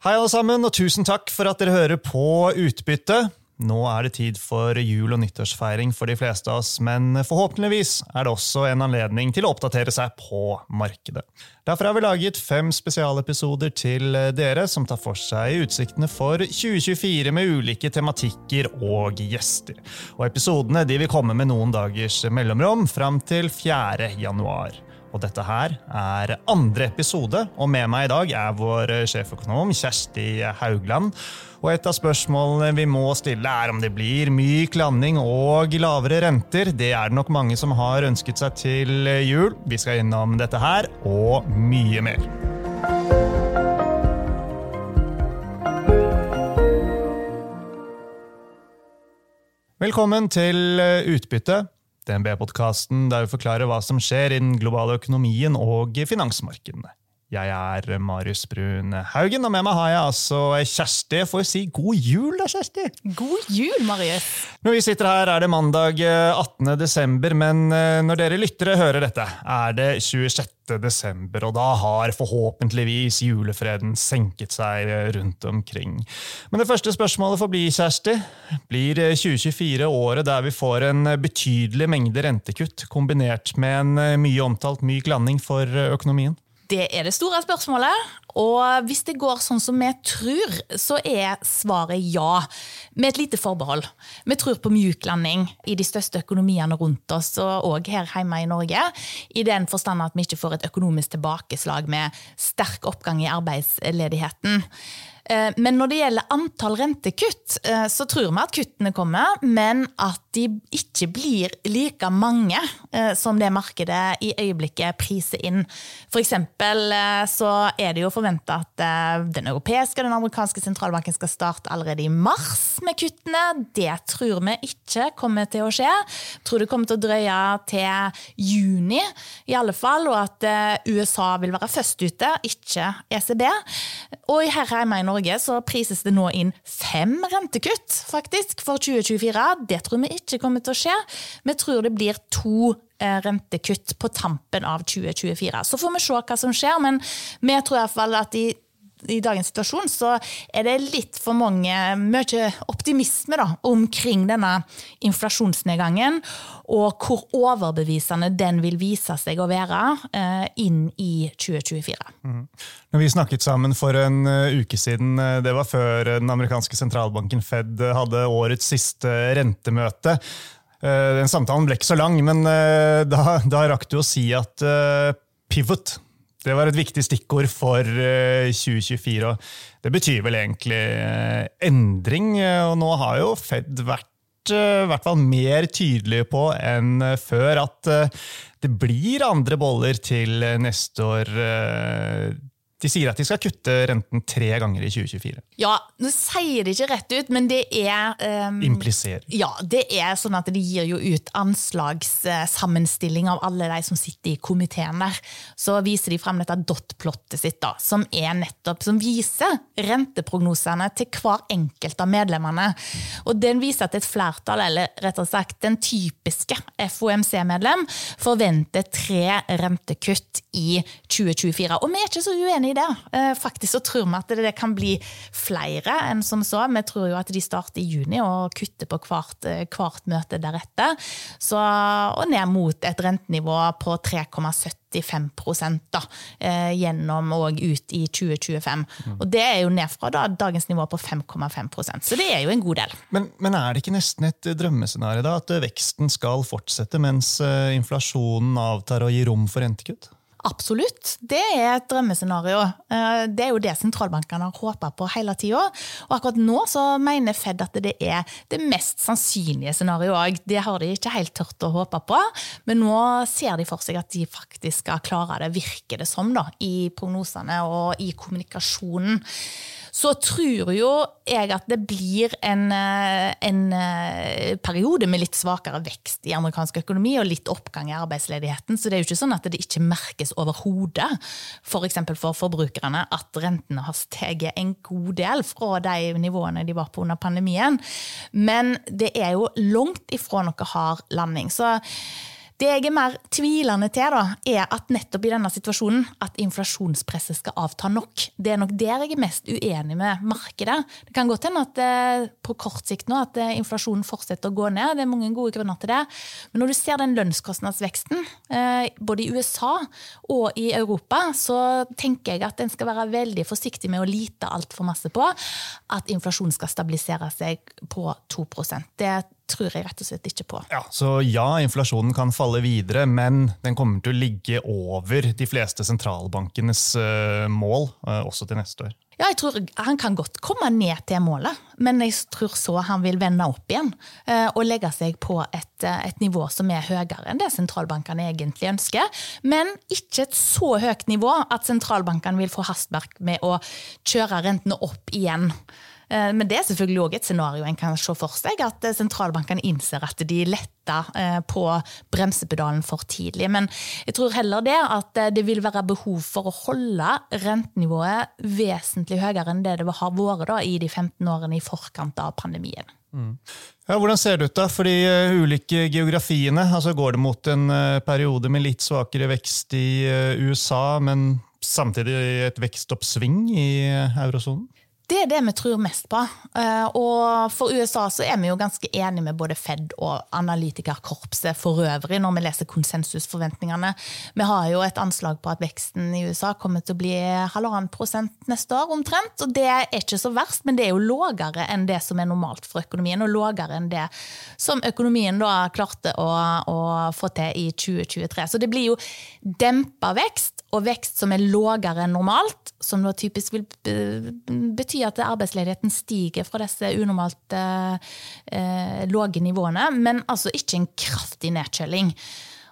Hei, alle sammen, og tusen takk for at dere hører på Utbytte. Nå er det tid for jul- og nyttårsfeiring for de fleste av oss, men forhåpentligvis er det også en anledning til å oppdatere seg på markedet. Derfor har vi laget fem spesialepisoder til dere som tar for seg utsiktene for 2024 med ulike tematikker og gjester. Og Episodene de vil komme med noen dagers mellomrom fram til 4. januar. Og dette her er andre episode, og med meg i dag er vår sjeføkonom Kjersti Haugland. Og et av spørsmålene vi må stille, er om det blir myk landing og lavere renter. Det er det nok mange som har ønsket seg til jul. Vi skal innom dette her og mye mer. Velkommen til Utbytte. DNB-podkasten der vi forklarer hva som skjer i den globale økonomien og finansmarkedene. Jeg er Marius Brun Haugen, og med meg har jeg altså Kjersti. Jeg Får si god jul, da, Kjersti? God jul, Marius! Når vi sitter her, er det mandag 18. desember, men når dere lyttere hører dette, er det 26. desember, og da har forhåpentligvis julefreden senket seg rundt omkring. Men det første spørsmålet får bli, Kjersti. Blir 2024 året der vi får en betydelig mengde rentekutt, kombinert med en mye omtalt myk landing for økonomien? Det er det store spørsmålet. Og hvis det går sånn som vi tror, så er svaret ja. Med et lite forbehold. Vi tror på mjuk landing i de største økonomiene rundt oss, og her hjemme i Norge. I den forstand at vi ikke får et økonomisk tilbakeslag med sterk oppgang i arbeidsledigheten. Men når det gjelder antall rentekutt, så tror vi at kuttene kommer, men at de ikke blir like mange som det markedet i øyeblikket priser inn. For eksempel så er det jo forventa at den europeiske og den amerikanske sentralbanken skal starte allerede i mars med kuttene. Det tror vi ikke kommer til å skje. Tror det kommer til å drøye til juni, i alle fall, og at USA vil være først ute, ikke ECB. Og her hjemme i Norge så prises det nå inn fem rentekutt faktisk for 2024. Det tror vi ikke kommer til å skje. Vi tror det blir to rentekutt på tampen av 2024. Så får vi se hva som skjer, men vi tror i hvert fall at i i dagens situasjon så er det litt for mange, mye optimisme da, omkring denne inflasjonsnedgangen, og hvor overbevisende den vil vise seg å være eh, inn i 2024. Mm. Når vi snakket sammen for en uke siden, det var før den amerikanske sentralbanken Fed hadde årets siste rentemøte. Den samtalen ble ikke så lang, men da, da rakk du å si at pivot det var et viktig stikkord for 2024. og Det betyr vel egentlig endring. og Nå har jo Fed vært i hvert fall mer tydelige på enn før at det blir andre boller til neste år. De sier at de skal kutte renten tre ganger i 2024. Ja, Nå sier de ikke rett ut, men det er um, Impliserer. Ja, det er sånn at De gir jo ut anslagssammenstilling av alle de som sitter i komiteen der. Så viser de frem dette dot-plottet sitt, da, som er nettopp, som viser renteprognosene til hver enkelt av medlemmene. Og Den viser at et flertall, eller rett og slett den typiske FOMC-medlem, forventer tre rentekutt i 2024. Og vi er ikke så uenige i det. Faktisk så tror vi at det kan bli flere enn som så. Vi tror jo at de starter i juni og kutter på hvert, hvert møte deretter. Så, og ned mot et rentenivå på 3,75% da, gjennom og ut i 2025. Mm. Og Det er jo ned fra da, dagens nivå på 5,5% så det er jo en god del. Men, men er det ikke nesten et drømmescenario da, at veksten skal fortsette mens inflasjonen avtar og gir rom for rentekutt? Absolutt. Det er et drømmescenario. Det er jo det sentralbankene har håpa på hele tida. Og akkurat nå så mener Fed at det er det mest sannsynlige scenarioet. Det har de ikke helt tørt å håpe på, men nå ser de for seg at de faktisk skal klare det, virker det som, da, i prognosene og i kommunikasjonen så tror jo jeg at det blir en, en, periode med litt svakere vekst i amerikansk økonomi og litt oppgang i arbeidsledigheten. Så det er jo ikke sånn at det ikke merkes overhodet, f.eks. For, for forbrukerne, at rentene har steget en god del fra de nivåene de var på under pandemien. Men det er jo langt ifra noe hard landing. Så Det jeg er mer tvilende til, da, er at nettopp i denne situasjonen at inflasjonspresset skal avta nok. Det er nok der jeg er mest uenig med markedet. Det kan godt hende at eh, på kort sikt nå at eh, inflasjonen fortsetter å gå ned. Det er mange gode grunner til det. Men når du ser den lønnskostnadsveksten, eh, både i USA og i Europa, så tenker jeg at en skal være veldig forsiktig med å lite altfor masse på at inflasjonen skal stabilisere seg på 2 Det tror jeg rett og slett ikke på. Ja, Så ja, inflasjonen kan falle videre, men den kommer til å ligge over de fleste sentralbankenes uh, mål, uh, også til neste år. Ja, jeg tror Han kan godt komme ned til målet, men jeg tror så han vil vende opp igjen. Uh, og legge seg på et, et, nivå som er høyere enn det sentralbankene egentlig ønsker. Men ikke et så høyt nivå at sentralbankene vil få hastverk med å kjøre rentene opp igjen. Eh, men det er selvfølgelig òg et scenario en kan se for seg, at eh, sentralbankene innser at de letter eh, på bremsepedalen for tidlig. Men jeg tror heller det at det vil være behov for å holde rentenivået vesentlig høyere enn det det har vært i de 15 årene i forkant av pandemien. Mm. Ja, hvordan ser det ut da for de ulike geografiene? Altså Går det mot en periode med litt svakere vekst i USA, men samtidig et vekstoppsving i eurosonen? Det er det vi tror mest på. Eh, og for USA så er vi jo ganske enige med både Fed og analytikerkorpset for øvrig, når vi leser konsensusforventningene. Vi har jo et anslag på at veksten i USA kommer til å bli halvannen prosent neste år, omtrent. Og det er ikke så verst, men det er jo lavere enn det som er normalt for økonomien, og lavere enn det som økonomien da klarte å, å få til i 2023. Så det blir jo dempa vekst, og vekst som er lavere enn normalt, som da typisk vil bety at arbeidsledigheten stiger fra disse unormalt eh, lave nivåene, men altså ikke en kraftig nedkjøling.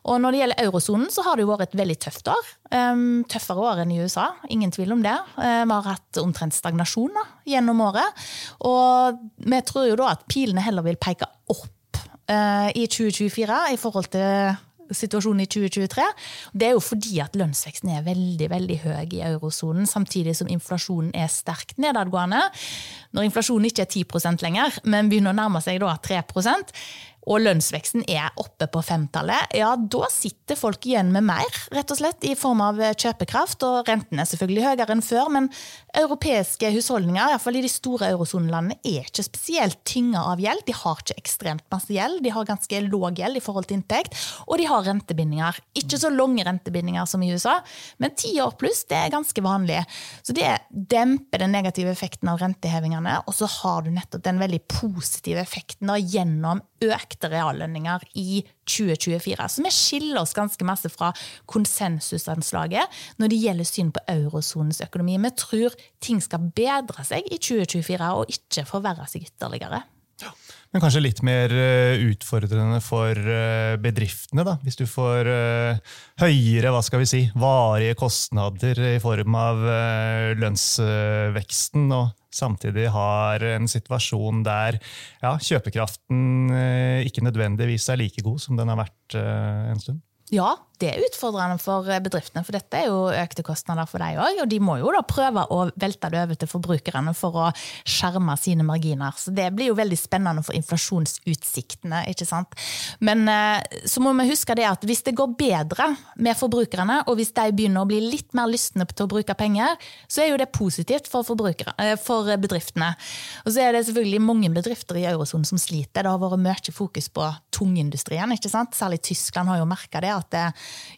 Og når det gjelder eurosonen, så har det jo vært et veldig tøft år. Um, tøffere år enn i USA, ingen tvil om det. Uh, vi har hatt omtrent stagnasjon da, gjennom året. Og vi tror jo da at pilene heller vil peke opp uh, i 2024 i forhold til situasjonen i 2023. Det er jo fordi at lønnsveksten er veldig veldig høy i eurosonen, samtidig som inflasjonen er sterkt nedadgående. Når inflasjonen ikke er 10% lenger, men begynner å nærme seg da 3% og lønnsveksten er oppe på femtallet, ja, da sitter folk igjen med mer, rett og slett, i form av kjøpekraft. Og renten er selvfølgelig høyere enn før, men europeiske husholdninger, iallfall i de store eurosonelandene, er ikke spesielt tynga av gjeld. De har ikke ekstremt masse gjeld, de har ganske låg gjeld i forhold til inntekt, og de har rentebindinger. Ikke så lange rentebindinger som i USA, men ti år pluss, det er ganske vanlig. Så det demper den negative effekten av rentehevingene, og så har du nettopp den veldig positive effekten da, gjennom økte reallønninger i 2024. Så vi skiller oss ganske masse fra konsensusanslaget når det gjelder syn på eurosonens økonomi. Vi tror ting skal bedre seg i 2024 og ikke forverre seg ytterligere. Men kanskje litt mer eh, utfordrende for eh, bedriftene, da. Hvis du får eh, høyere hva skal vi si, varige kostnader i form av lønnsveksten, og samtidig har en situasjon der ja, kjøpekraften ikke nødvendigvis er like god som den har vært en stund. Ja, det er utfordrende for bedriftene, for dette er jo økte kostnader for dem òg. Og de må jo da prøve å velte det over til forbrukerne for å skjerme sine marginer. Så det blir jo veldig spennende for inflasjonsutsiktene, ikke sant. Men eh, så må vi huske det at hvis det går bedre med forbrukerne, og hvis de begynner å bli litt mer lystne til å bruke penger, så er jo det positivt for, eh, for bedriftene. Og så er det selvfølgelig mange bedrifter i eurosonen som sliter. Det har vært mye fokus på tungindustrien, ikke sant. Særlig Tyskland har jo merka det at det,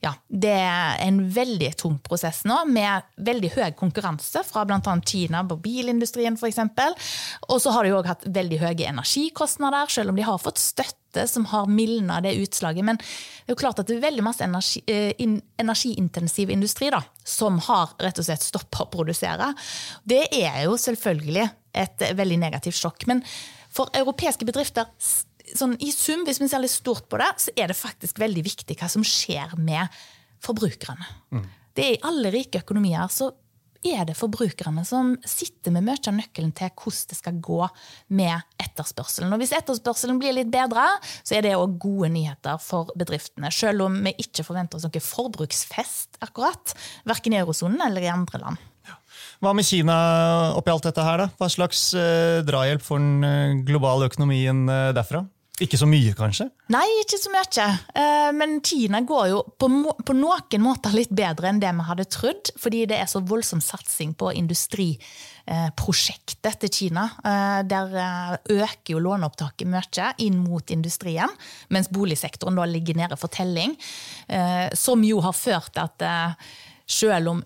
ja, det er en veldig tung prosess nå, med veldig høy konkurranse fra bl.a. Kina på bilindustrien f.eks. Og så har de òg hatt veldig høye energikostnader, selv om de har fått støtte som har mildna det utslaget. Men det er jo klart at det er veldig masse energi, eh, energiintensiv industri da, som har rett og slett stoppa å produsere. Det er jo selvfølgelig et veldig negativt sjokk. Men for europeiske bedrifter sånn, I sum, hvis vi ser litt stort på det, så er det faktisk veldig viktig hva som skjer med forbrukerne. Mm. Det er I alle rike økonomier så er det forbrukerne som sitter med mye av nøkkelen til hvordan det skal gå med etterspørselen. Og Hvis etterspørselen blir litt bedre, så er det òg gode nyheter for bedriftene. Selv om vi ikke forventer oss noen forbruksfest, akkurat, verken i eurosonen eller i andre land. Hva med Kina oppi alt dette her, da? Hva slags eh, drahjelp får den eh, globale økonomien eh, derfra? Ikke så mye, kanskje? Nei, ikke så mye. Eh, men Kina går jo på, på, noen måter litt bedre enn det vi hadde trodd, fordi det er så voldsom satsing på industriprosjektet til Kina. Eh, der øker jo låneopptaket mye inn mot industrien, mens boligsektoren da ligger nede for telling. Som jo har ført til at selv om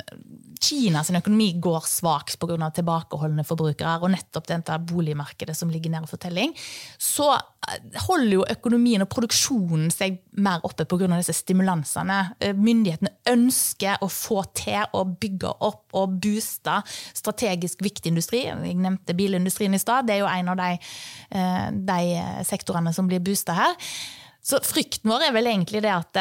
Kinas økonomi går svakt pga. tilbakeholdne forbrukere, og nettopp dette boligmarkedet som ligger for fortelling, så eh, holder jo økonomien og produksjonen seg mer oppe pga. disse stimulansene. Eh, myndighetene ønsker å få til å bygge opp og booste strategisk viktig industri. Jeg nevnte bilindustrien i stad. Det er jo en av de, eh, de sektorene som blir boosta her. Så frykten vår er vel egentlig det at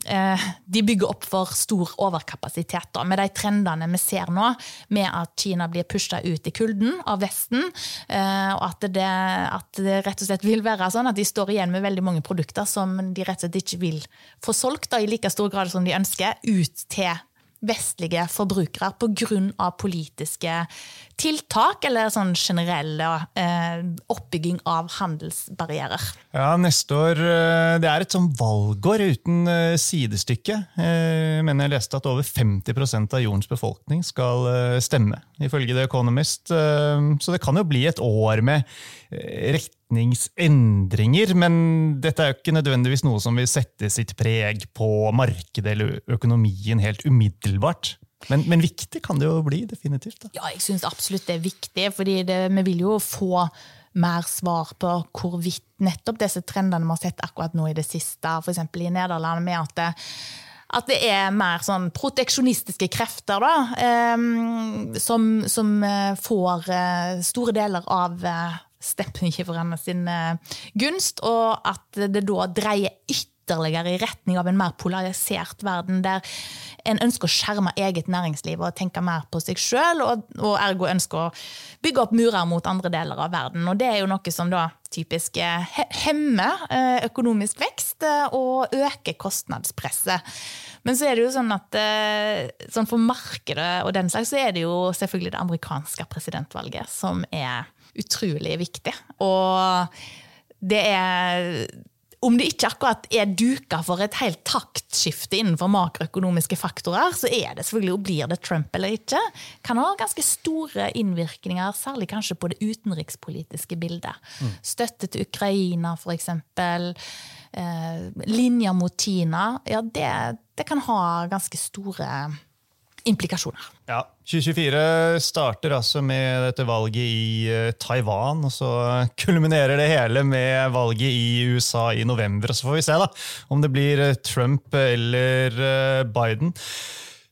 de bygger opp for stor overkapasitet. Da, med de trendene vi ser nå, med at Kina blir pusha ut i kulden av Vesten. Eh, og at det, at det, rett og slett vil være sånn at de står igjen med veldig mange produkter som de rett og slett ikke vil få solgt da, i like stor grad som de ønsker, ut til vestlige forbrukere pga. politiske tiltak eller sånn generelle eh, oppbygging av handelsbarrierer. Ja, Neste år eh, det er et sånn valgår uten eh, sidestykke. Jeg men jeg leste at over 50% av jordens befolkning skal eh, stemme, ifølge The Economist. Så det kan jo bli et år med retningsendringer, men dette er jo ikke nødvendigvis noe som vil sette sitt preg på markedet eller økonomien helt umiddelbart. Men, men viktig kan det jo bli, definitivt. Da. Ja, jeg syns absolutt det er viktig, fordi vi vil jo få mer svar på hvorvidt nettopp disse trendene vi har sett akkurat nå i det siste, f.eks. i Nederland, med at det, at det er mer sånn proteksjonistiske krefter da, eh, som, som, eh, får eh, store deler av eh, stemmegiverne sin eh, gunst, og at det da dreier ytterligere i retning av en mer polarisert verden, der en ønsker å skjerme eget næringsliv og tenke mer på seg sjøl, og, og, ergo ønsker å bygge opp murer mot andre deler av verden. Og det er jo noe som da typisk hemmer eh, økonomisk vekst eh, og øker kostnadspresset. Men så er det jo sånn at sånn for markedet og den slags, så er det jo selvfølgelig det amerikanske presidentvalget som er utrolig viktig. Og det er om det ikke akkurat er duka for et helt taktskifte innenfor makroøkonomiske faktorer, så er det selvfølgelig og blir det Trump eller ikke. Kan ha ganske store innvirkninger, særlig kanskje på det utenrikspolitiske bildet. Mm. Støtte til Ukraina, f.eks. Eh, linjer mot Kina. Ja, det, det kan ha ganske store implikasjoner. Ja, 2024 starter altså med dette valget i eh, Taiwan, og så kulminerer det hele med valget i USA i november. og Så får vi se da, om det blir eh, Trump eller eh, Biden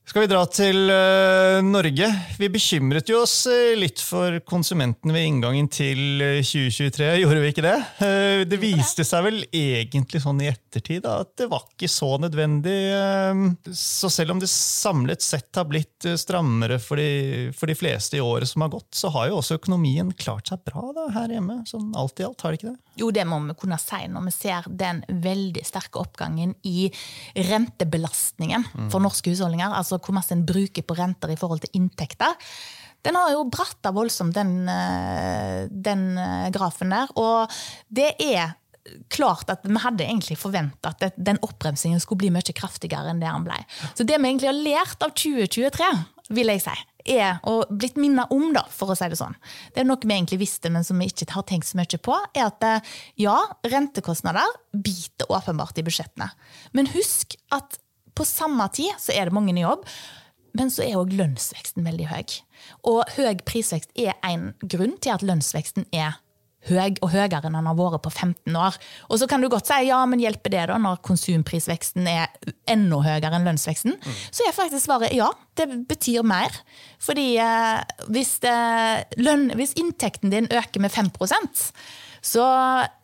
skal vi dra til uh, Norge. Vi bekymret jo oss uh, litt for konsumentene ved inngangen til uh, 2023, gjorde vi ikke det? det viste seg vel egentlig sånn i ettertid da, at det var ikke så nødvendig. så selv om det samlet sett har blitt strammere for de, for de, fleste i året som har gått, så har jo også økonomien klart seg bra da, her hjemme. Sånn alt i alt, har det ikke det? Jo, det må vi kunne si når vi ser den veldig sterke oppgangen i rentebelastningen for norske husholdninger. altså hvor mye en bruker på renter i forhold til inntekter. Den har jo bratta voldsomt, den, eh, den eh, grafen der. Og det er klart at vi hadde egentlig forventa at den oppbremsingen skulle bli mye kraftigere enn det han ble. Så det vi egentlig har lært av 2023, vil jeg si, er, og blitt minnet om, da, for å si det sånn, det er noe vi egentlig visste, men som vi ikke har tenkt så mye på, er at eh, ja, rentekostnader biter åpenbart i budsjettene. Men husk at på samme tid så er det mange i jobb, men så er òg lønnsveksten veldig høy. Og høy prisvekst er en grunn til at lønnsveksten er høy, og høyere enn den har vært på 15 år. Og så kan du godt si ja, men hjelper det da når konsumprisveksten er enda høyere enn lønnsveksten? Mm. Så er faktisk svaret ja, det betyr mer. Fordi eh, hvis, det, lønn, hvis inntekten din øker med 5 så,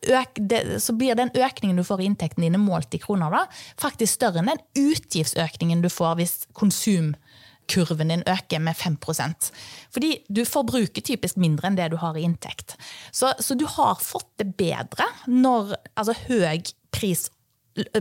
øk, det, så, blir den økningen du får i inntektene dine målt i kroner, da, faktisk større enn den utgiftsøkningen du får hvis konsumkurven din øker med 5% Fordi du forbruker typisk mindre enn det du har i inntekt. Så, så du har fått det bedre når altså høy pris,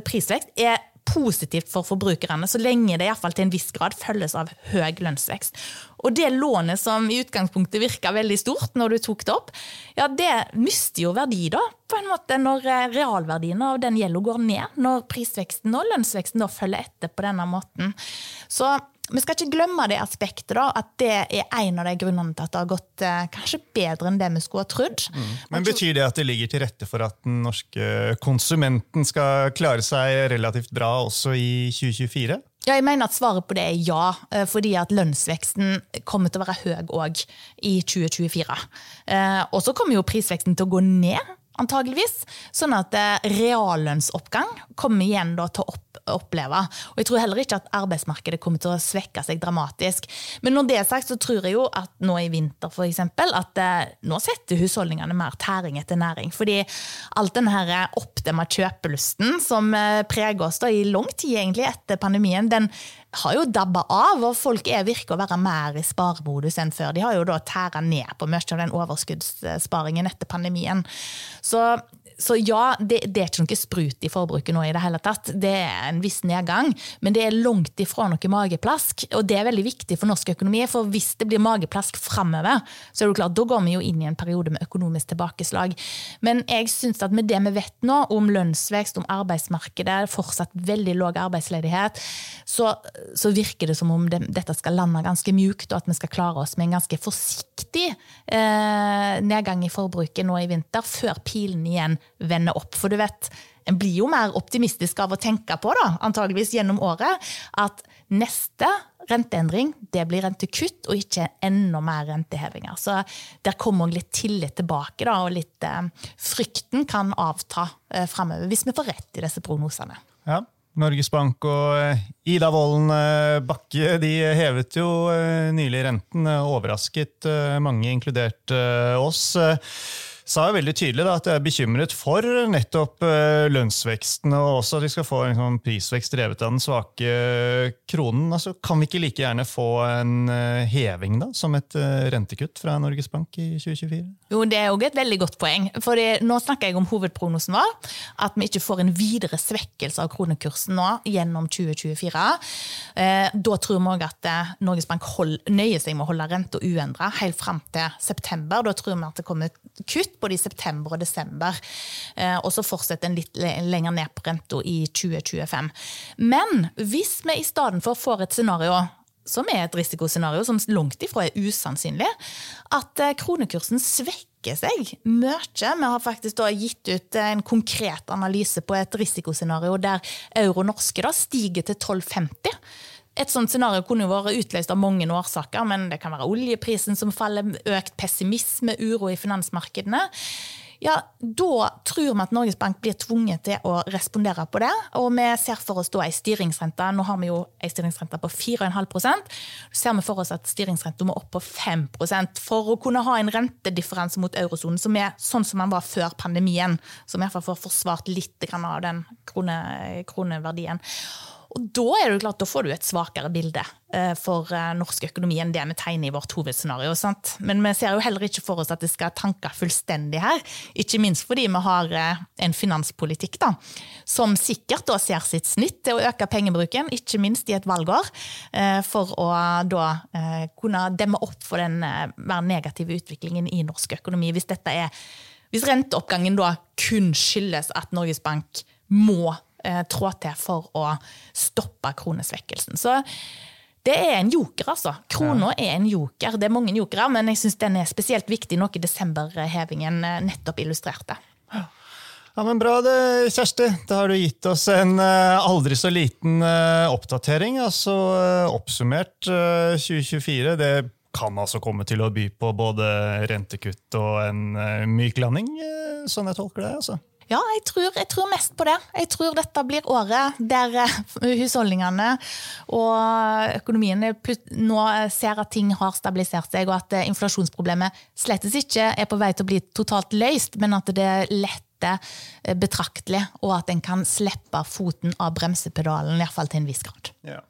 prisvekst er positivt for forbrukerne, så lenge det i fall til en viss grad følges av høy lønnsvekst. Og det lånet som i utgangspunktet virka veldig stort når du tok det opp, ja, det mister jo verdi da, på en måte når realverdiene realverdien av den gjelda går ned. Når prisveksten og lønnsveksten da følger etter på denne måten. Så vi skal ikke glemme det aspektet, da, at det er en av de grunnene til at det har gått eh, kanskje bedre enn det vi skulle ha trodd. Mm. Men Betyr det at det ligger til rette for at den norske konsumenten skal klare seg relativt bra også i 2024? Ja, jeg mener at Svaret på det er ja, eh, fordi at lønnsveksten kommer til å være høy òg i 2024. Eh, og så kommer jo prisveksten til å gå ned antageligvis. Sånn at eh, reallønnsoppgang kommer igjen til å oppleve. Og jeg tror heller ikke at arbeidsmarkedet kommer til å svekke seg dramatisk. Men når det er sagt, så tror jeg jo at nå i vinter for eksempel, at eh, nå setter husholdningene mer tæring etter næring. Fordi alt den her oppdemma kjøpelysten som eh, preger oss da i lang tid egentlig etter pandemien, den har jo dabba av, og folk er virker å være mer i sparemodus enn før. De har jo da tæra ned på mye av den overskuddssparingen etter pandemien. Så så ja, det, det, er ikke noe sprut i forbruket nå i det hele tatt. Det er en viss nedgang, men det er langt ifra noe mageplask. Og det er veldig viktig for norsk økonomi, for hvis det blir mageplask framover, så er det klart, da går vi jo inn i en periode med økonomisk tilbakeslag. Men jeg syns at med det vi vet nå om lønnsvekst, om arbeidsmarkedet, fortsatt veldig lav arbeidsledighet, så, så, virker det som om det, dette skal lande ganske mjukt, og at vi skal klare oss med en ganske forsiktig eh, nedgang i forbruket nå i vinter, før pilen igjen vende opp. For du vet, en blir jo mer optimistisk av å tenke på, da, antageligvis gjennom året, at neste renteendring det blir rentekutt og ikke enda mer rentehevinger. Så der kommer litt tillit tilbake, da, og litt eh, frykten kan avta eh, framover, hvis vi får rett i disse prognosene. Ja. Norges Bank og eh, Ida Wolden eh, Bakke de hevet jo eh, nylig renten. Overrasket mange, inkludert oss sa jo veldig tydelig da, at jeg er bekymret for nettopp uh, lønnsveksten, og også at vi skal få en sånn prisvekst drevet av den svake kronen. Altså, kan vi ikke like gjerne få en uh, heving da, som et rentekutt fra Norges Bank i 2024? Jo, Det er òg et veldig godt poeng. for Nå snakker jeg om hovedprognosen vår. At vi ikke får en videre svekkelse av kronekursen nå gjennom 2024. Da tror vi òg at Norges Bank hold, nøyer seg med å holde renta uendra helt fram til september. Da tror vi at det kommer kutt både i september og desember. Eh, og så fortsetter en litt lenger ned på renta i 2025. Men hvis vi i stedet for får et scenario som er et risikoscenario som langt ifra er usannsynlig, at eh, kronekursen svekker seg mye. Vi har faktisk gitt ut en konkret analyse på et risikoscenario der euro norske stiger til 1250. Et sånt scenario kunne jo vært utløst av mange årsaker, men det kan være oljeprisen som faller, økt pessimisme, uro i finansmarkedene. Ja, Da tror vi at Norges Bank blir tvunget til å respondere på det. Og vi ser for oss da ei styringsrente. Nå har vi jo ei styringsrente på 4,5 Så ser vi for oss at styringsrenta må opp på 5% for å kunne ha en rentedifferanse mot eurosonen som er sånn som den var før pandemien. Som i hvert fall får forsvart litt av den krone, kroneverdien. Og da er det klart, da får du et svakere bilde eh, for eh, norsk økonomi enn det vi tegner i vårt hovedscenario. Sant? Men vi ser jo heller ikke for oss at det skal tanke fullstendig her. Ikke minst fordi vi har eh, en finanspolitikk da, som sikkert da ser sitt snitt til å øke pengebruken, ikke minst i et valgår, for å da kunne demme opp for den mer negative utviklingen i norsk økonomi. Hvis, er, hvis renteoppgangen da kun skyldes at Norges Bank må trå til for å stoppe kronesvekkelsen. Så det er en joker, altså. Krona ja. er en joker. Det er mange jokere, men jeg syns den er spesielt viktig, noe desemberhevingen eh, nettopp illustrerte. Ja, men Bra, det, Kjersti. Da har du gitt oss en uh, aldri så liten oppdatering. altså Oppsummert 2024. Det kan altså komme til å by på både rentekutt og en myk landing, sånn jeg tolker det? altså. Ja, jeg tror, jeg tror, mest på det. Jeg tror dette blir året der eh, husholdningene og økonomien nå ser at ting har stabilisert seg, og at eh, inflasjonsproblemet slettes ikke er på vei til å bli totalt løst, men at det letter eh, betraktelig, og at en kan slippe foten av bremsepedalen, iallfall til en viss grad. Ja.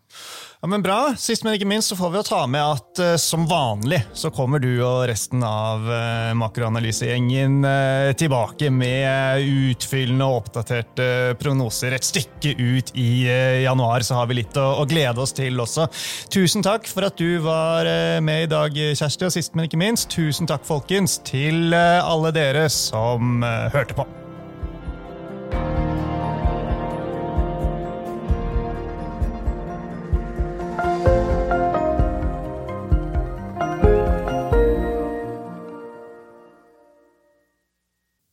Ja, men Bra. Sist, men ikke minst så får vi jo ta med at uh, som vanlig så kommer du og resten av uh, makroanalysegjengen uh, tilbake med utfyllende og oppdaterte prognoser. Et stykke ut i januar så har vi litt å, å, glede oss til også. Tusen takk for at du var med i dag, Kjersti. Og sist, men ikke minst, tusen takk, folkens, til alle dere som hørte på.